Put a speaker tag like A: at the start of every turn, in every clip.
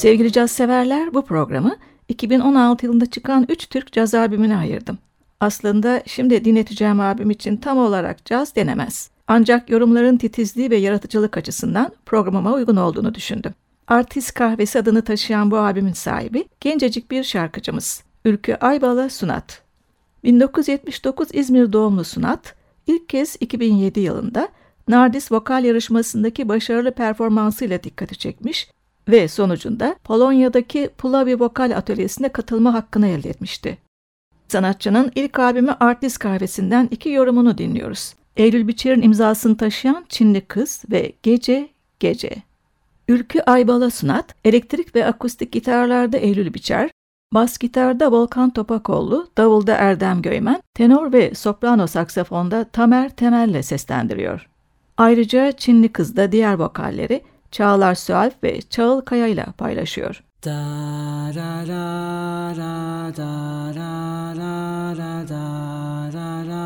A: Sevgili caz severler bu programı 2016 yılında çıkan 3 Türk caz albümüne ayırdım. Aslında şimdi dinleteceğim albüm için tam olarak caz denemez. Ancak yorumların titizliği ve yaratıcılık açısından programıma uygun olduğunu düşündüm. Artist Kahvesi adını taşıyan bu albümün sahibi gencecik bir şarkıcımız. Ülkü Aybala Sunat. 1979 İzmir doğumlu Sunat, ilk kez 2007 yılında Nardis vokal yarışmasındaki başarılı performansıyla dikkati çekmiş ve sonucunda Polonya'daki Pulavi Vokal Atölyesi'ne katılma hakkını elde etmişti. Sanatçının ilk albümü Artist Kahvesi'nden iki yorumunu dinliyoruz. Eylül Biçer'in imzasını taşıyan Çinli Kız ve Gece Gece. Ülkü Aybala Sunat, elektrik ve akustik gitarlarda Eylül Biçer, bas gitarda Volkan Topakoğlu, davulda Erdem Göymen, tenor ve soprano saksafonda Tamer Temel'le seslendiriyor. Ayrıca Çinli Kız'da diğer vokalleri Çağlar Sualp ve Çağıl Kaya ile paylaşıyor. Da ra ra ra da ra ra ra da ra ra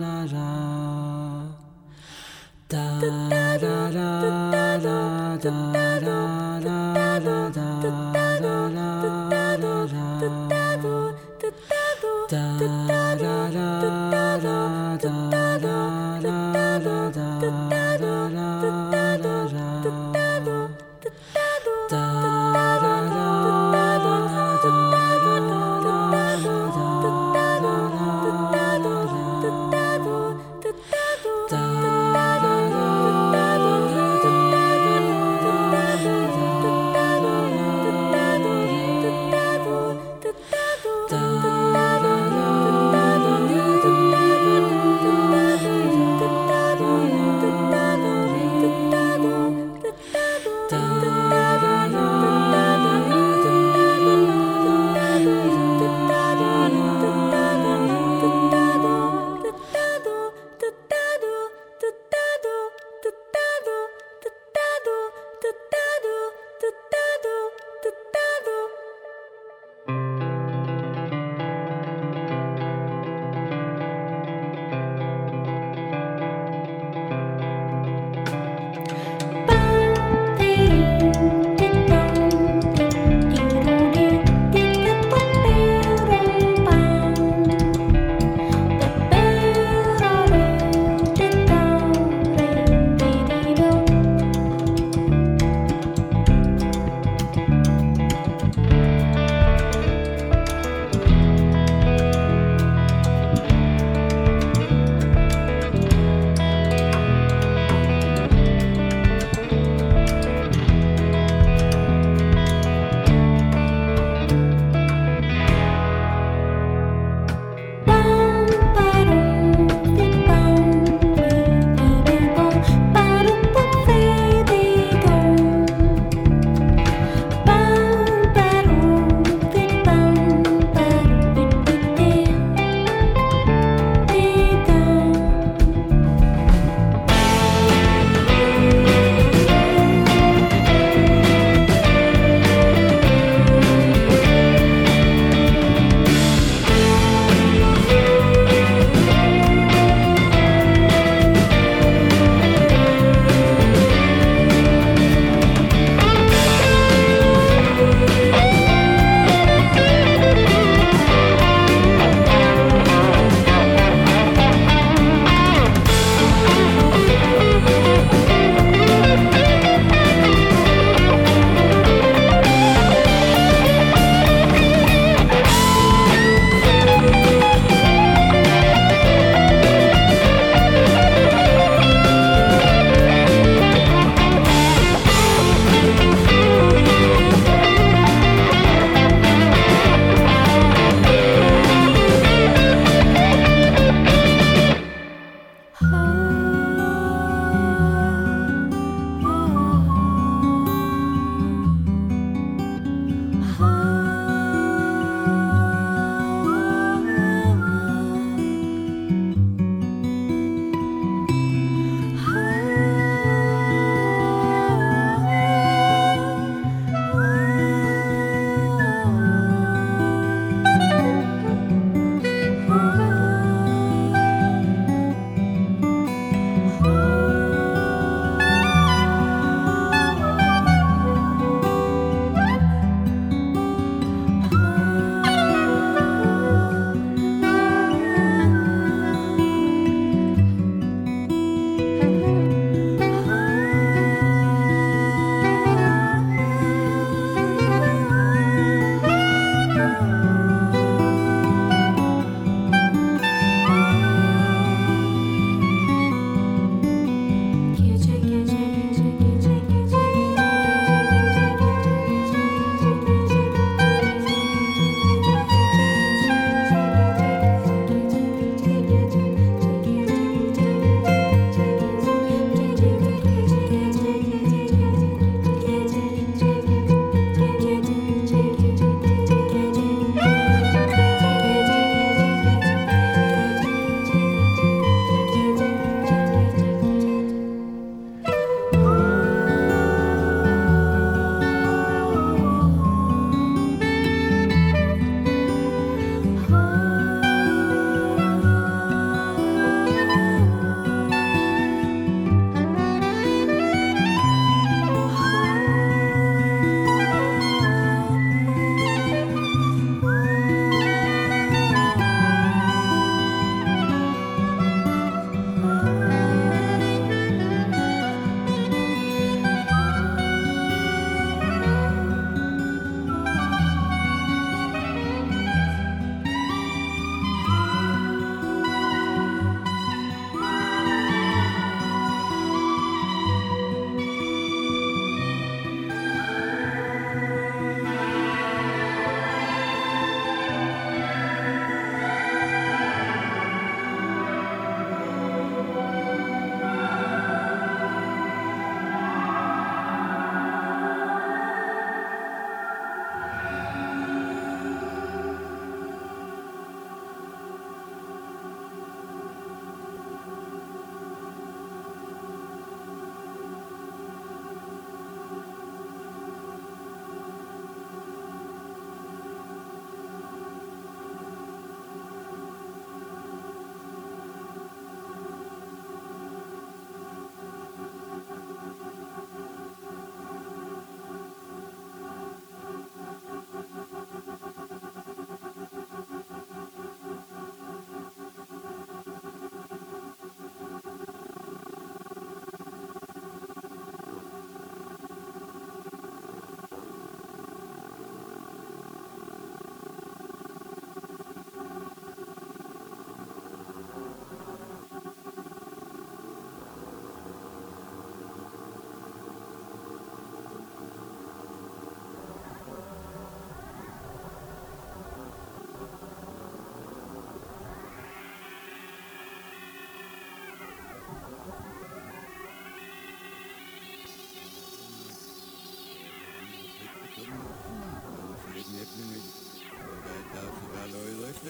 A: ra ra da ra ra ra da
B: ra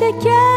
B: Check şeker.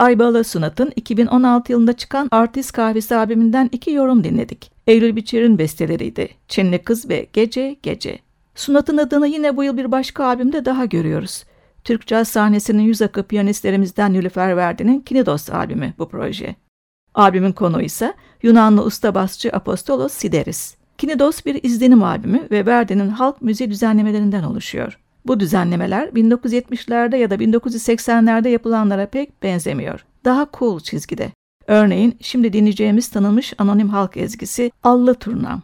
A: Ülkü Aybalı Sunat'ın 2016 yılında çıkan Artist Kahvesi albümünden iki yorum dinledik. Eylül Biçer'in besteleriydi. Çinli Kız ve Gece Gece. Sunat'ın adını yine bu yıl bir başka albümde daha görüyoruz. Türk caz sahnesinin yüz akı piyanistlerimizden Nilüfer Verdi'nin Kinidos albümü bu proje. Albümün konu ise Yunanlı usta basçı Apostolos Sideris. Kinidos bir izlenim albümü ve Verdi'nin halk müziği düzenlemelerinden oluşuyor. Bu düzenlemeler 1970'lerde ya da 1980'lerde yapılanlara pek benzemiyor. Daha cool çizgide. Örneğin şimdi dinleyeceğimiz tanınmış anonim halk ezgisi Allı Turnam.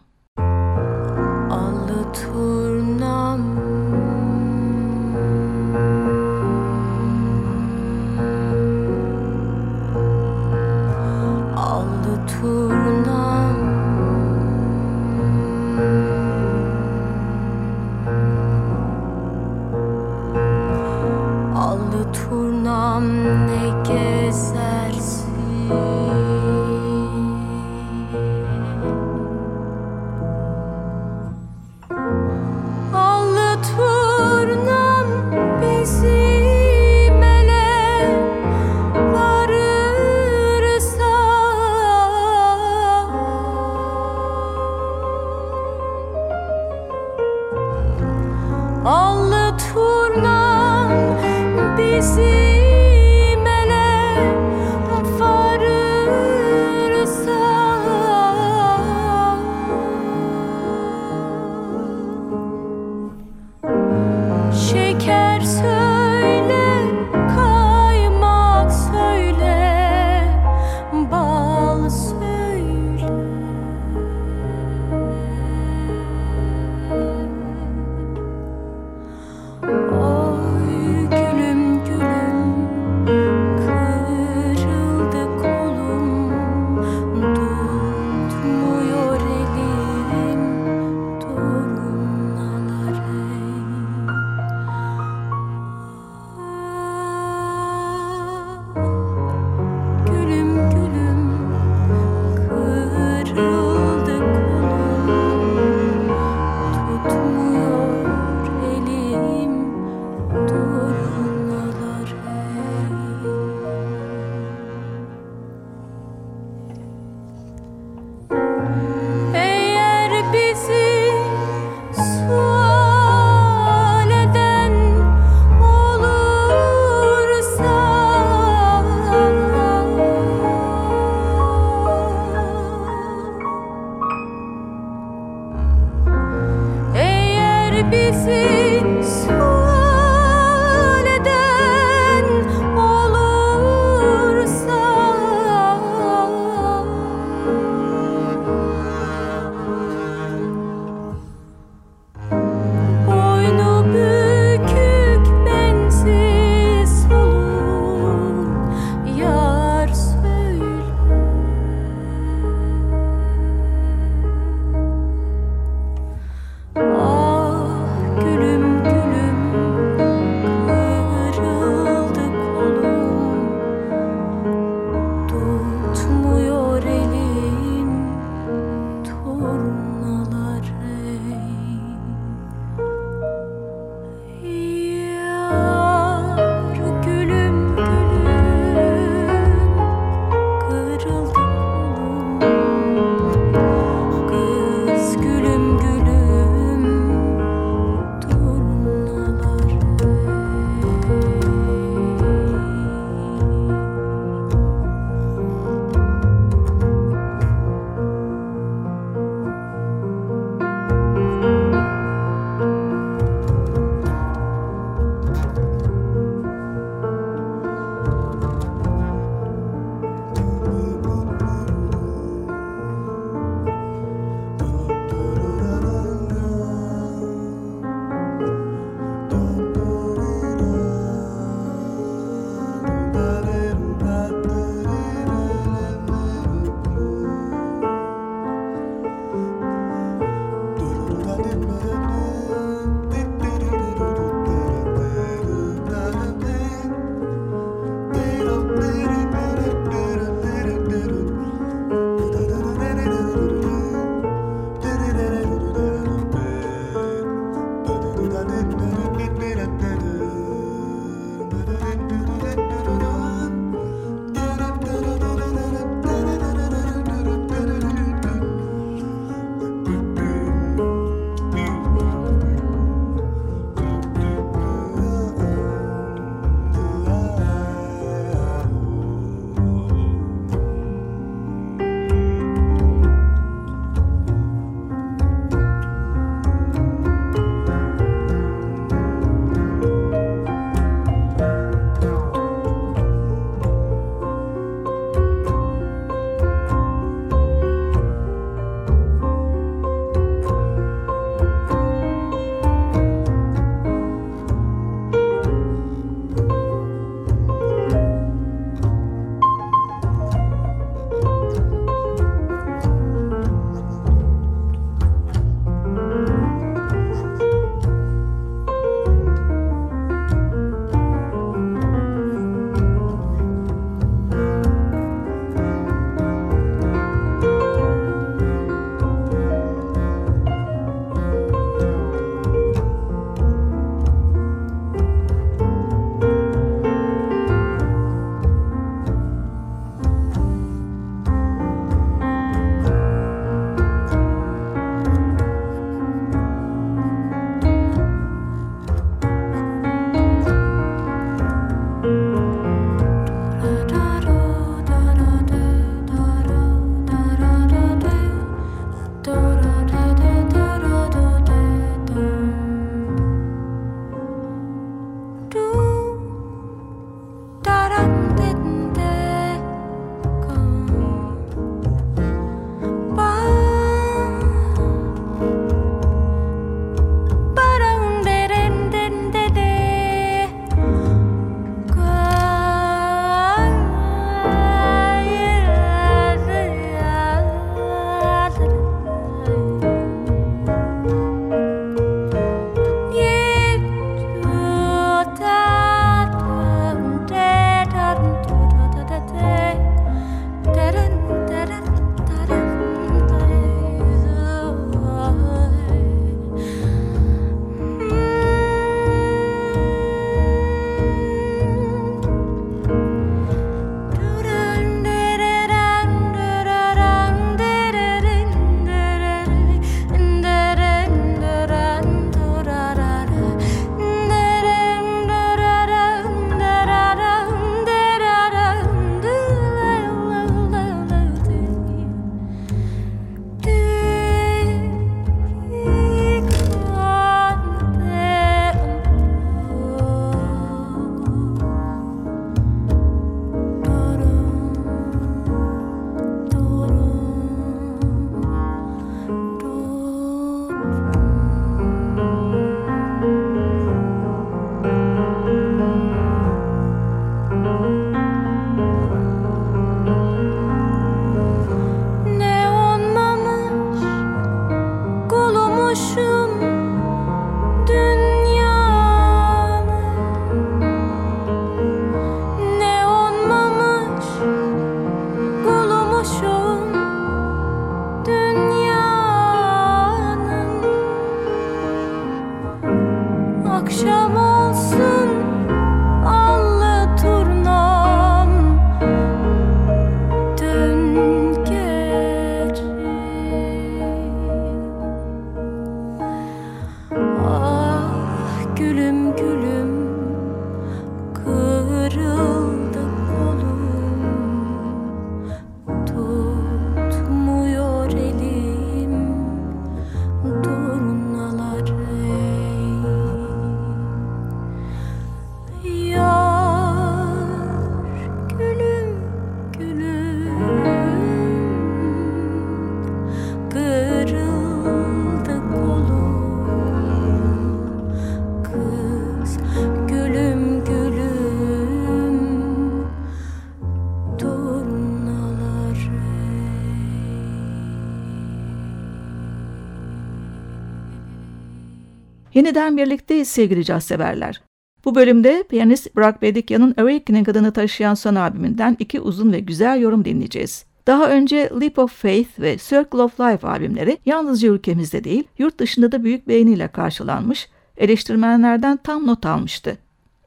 A: Yeniden birlikteyiz sevgili caz severler. Bu bölümde piyanist Burak Bedikyan'ın Awakening adını taşıyan son albümünden iki uzun ve güzel yorum dinleyeceğiz. Daha önce Leap of Faith ve Circle of Life albümleri yalnızca ülkemizde değil, yurt dışında da büyük beğeniyle karşılanmış, eleştirmenlerden tam not almıştı.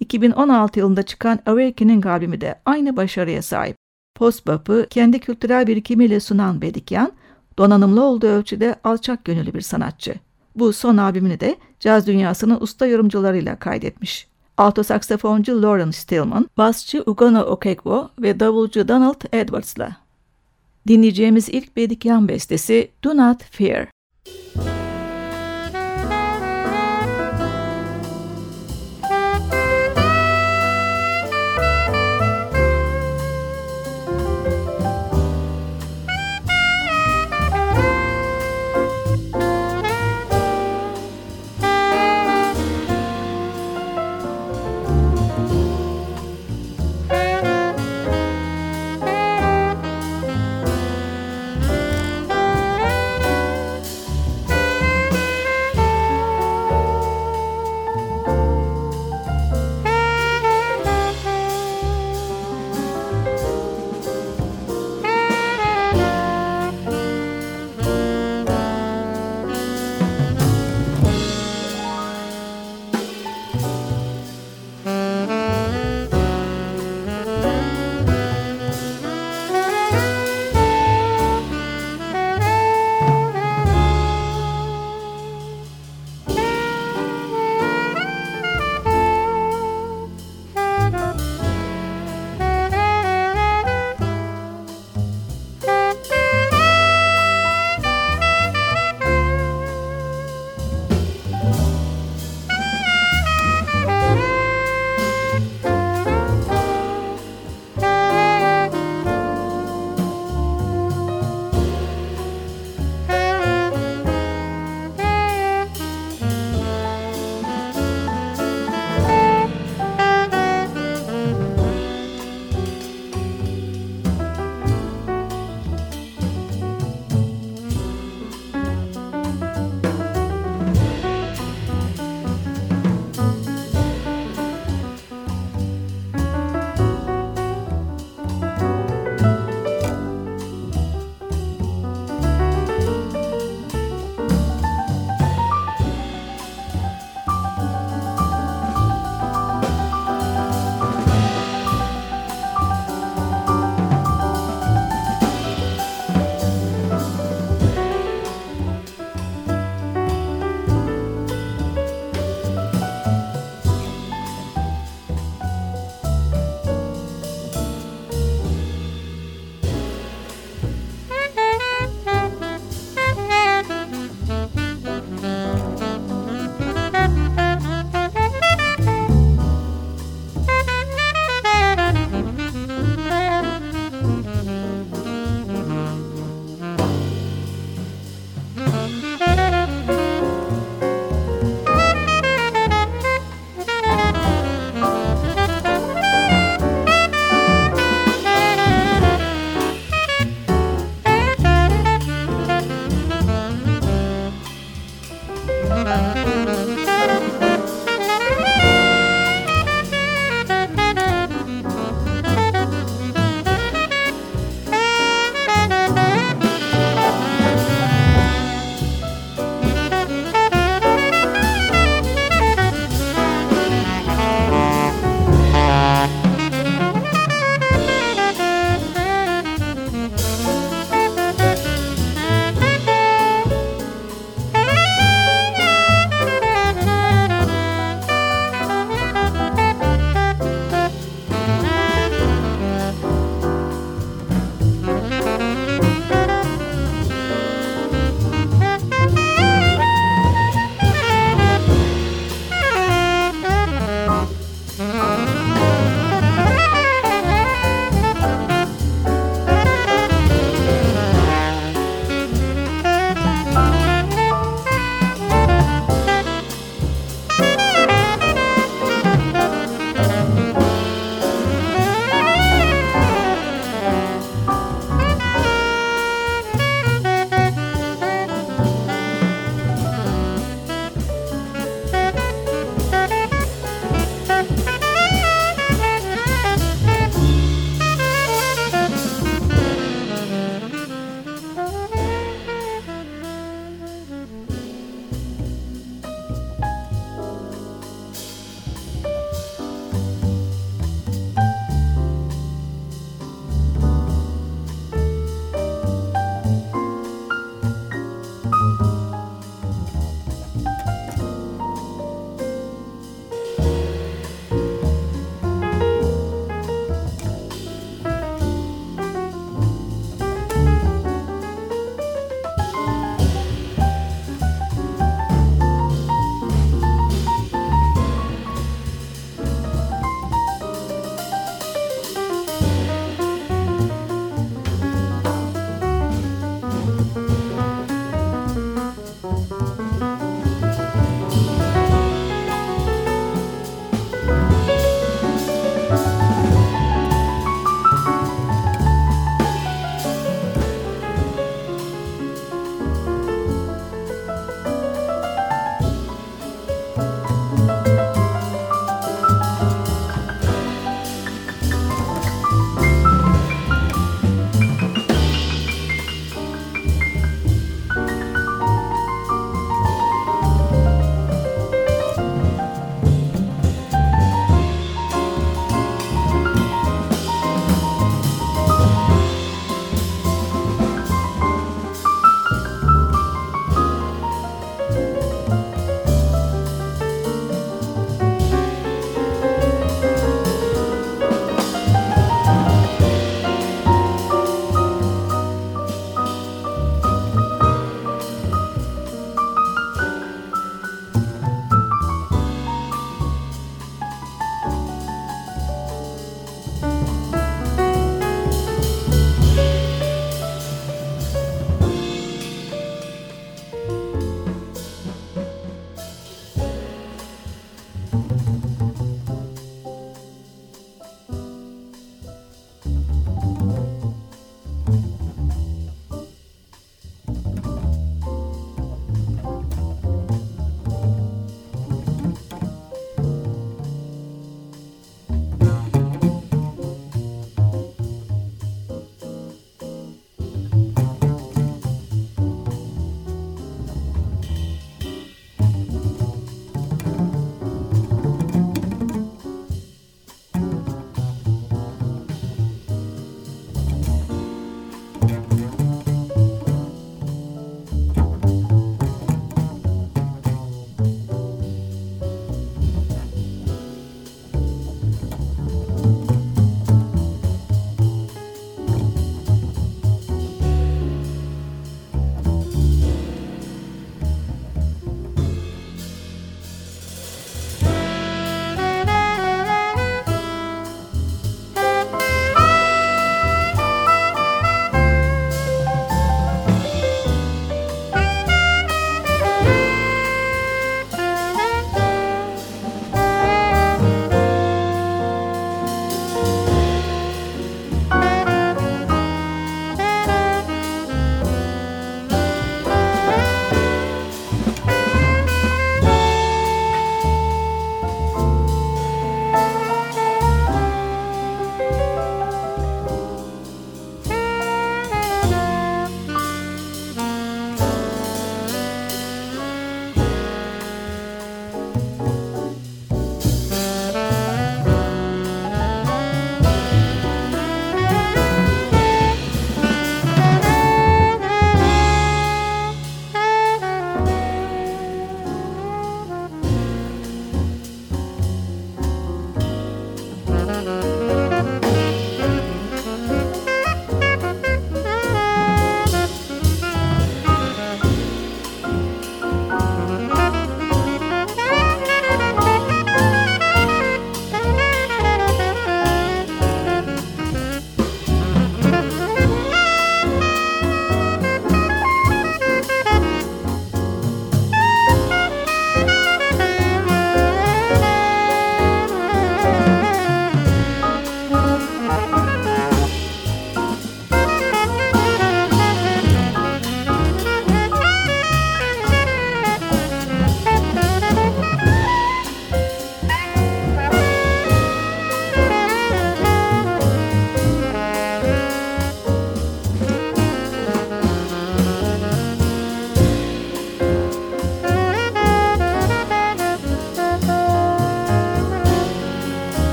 A: 2016 yılında çıkan Awakening albümü de aynı başarıya sahip. Post-bop'u kendi kültürel birikimiyle sunan Bedikyan, donanımlı olduğu ölçüde alçak gönüllü bir sanatçı. Bu son albümünü de caz dünyasının usta yorumcularıyla kaydetmiş. Alto saksafoncu Lauren Stillman, basçı Ugono Okegwo ve davulcu Donald Edwards'la. Dinleyeceğimiz ilk Bedikyan bestesi Do Not Fear.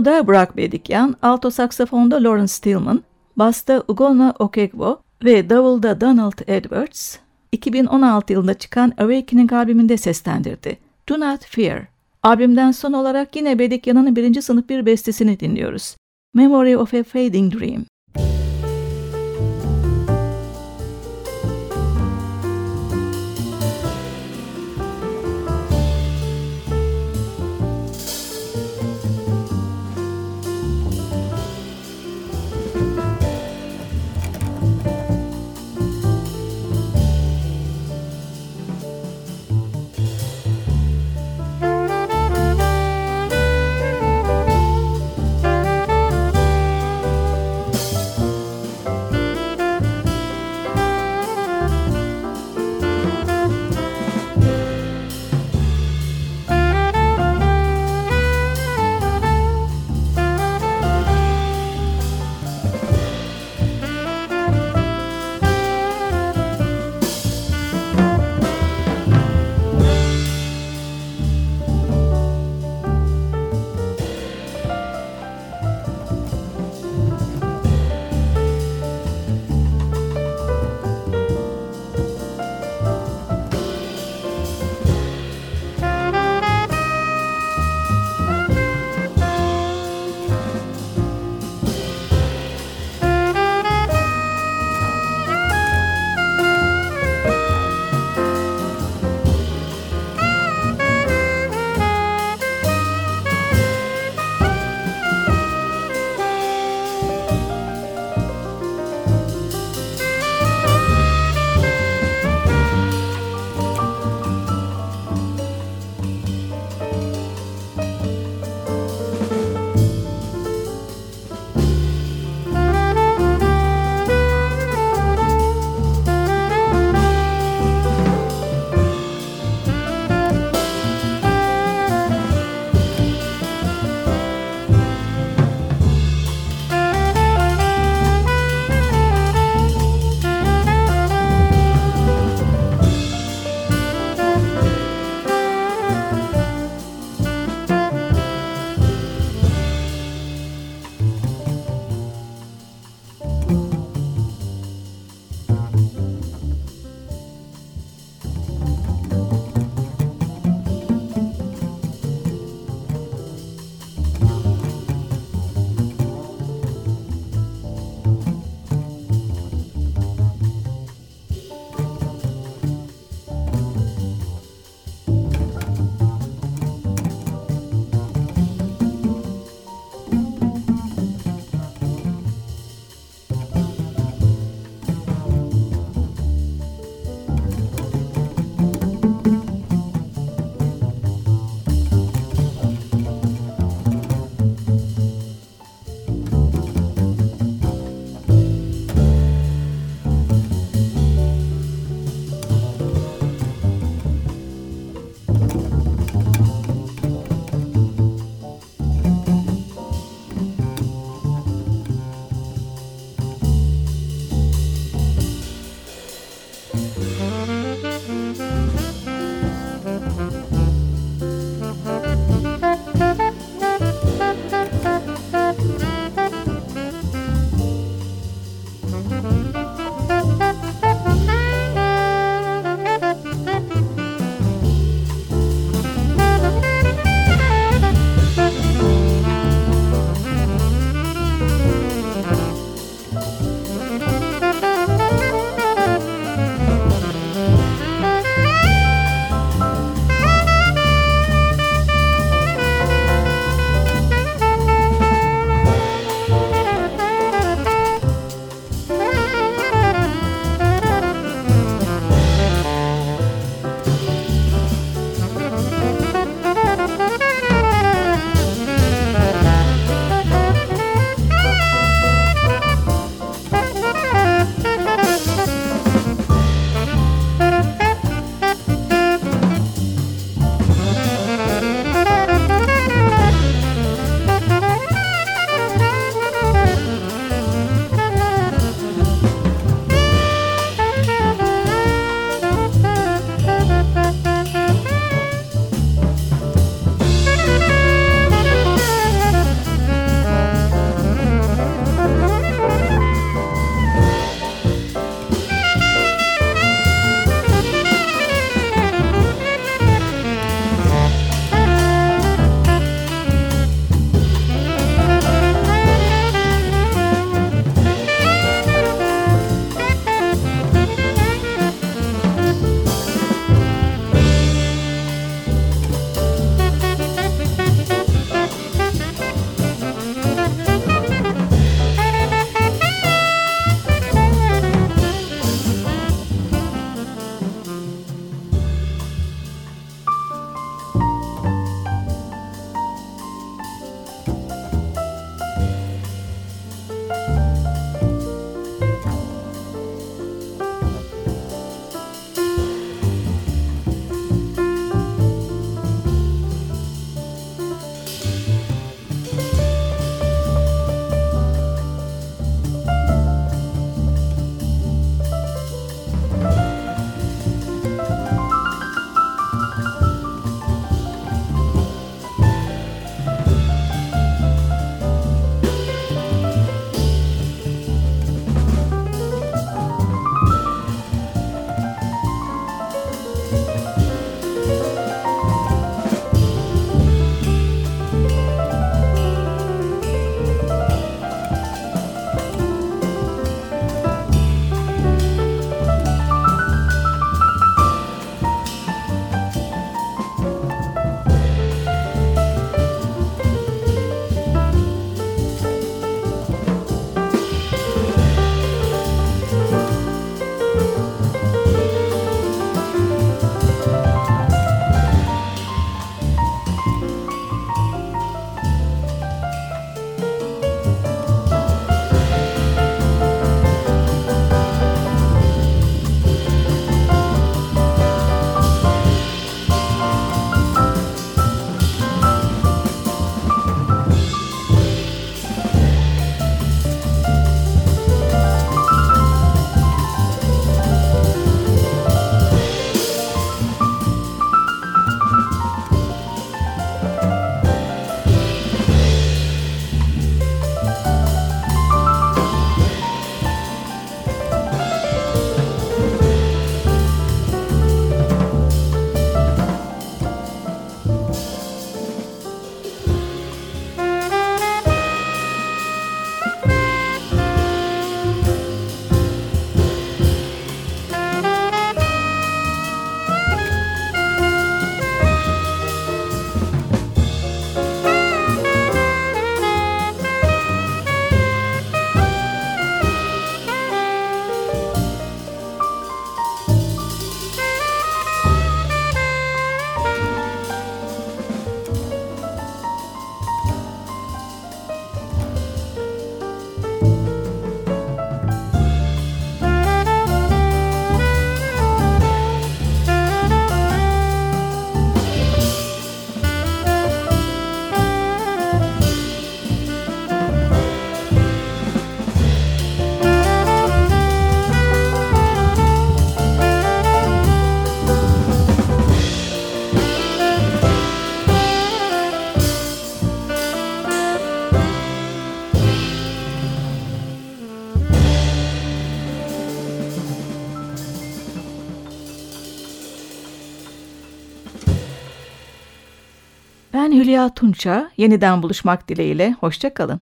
A: Piyanoda Burak Bedikyan, alto saksafonda Lawrence Stillman, basta Ugonna Okegwo ve davulda Donald Edwards, 2016 yılında çıkan Awakening albümünde seslendirdi. Do Not Fear. Albümden son olarak yine Bedikyan'ın birinci sınıf bir bestesini dinliyoruz. Memory of a Fading Dream. Hülya Tunça. Yeniden buluşmak dileğiyle. Hoşçakalın.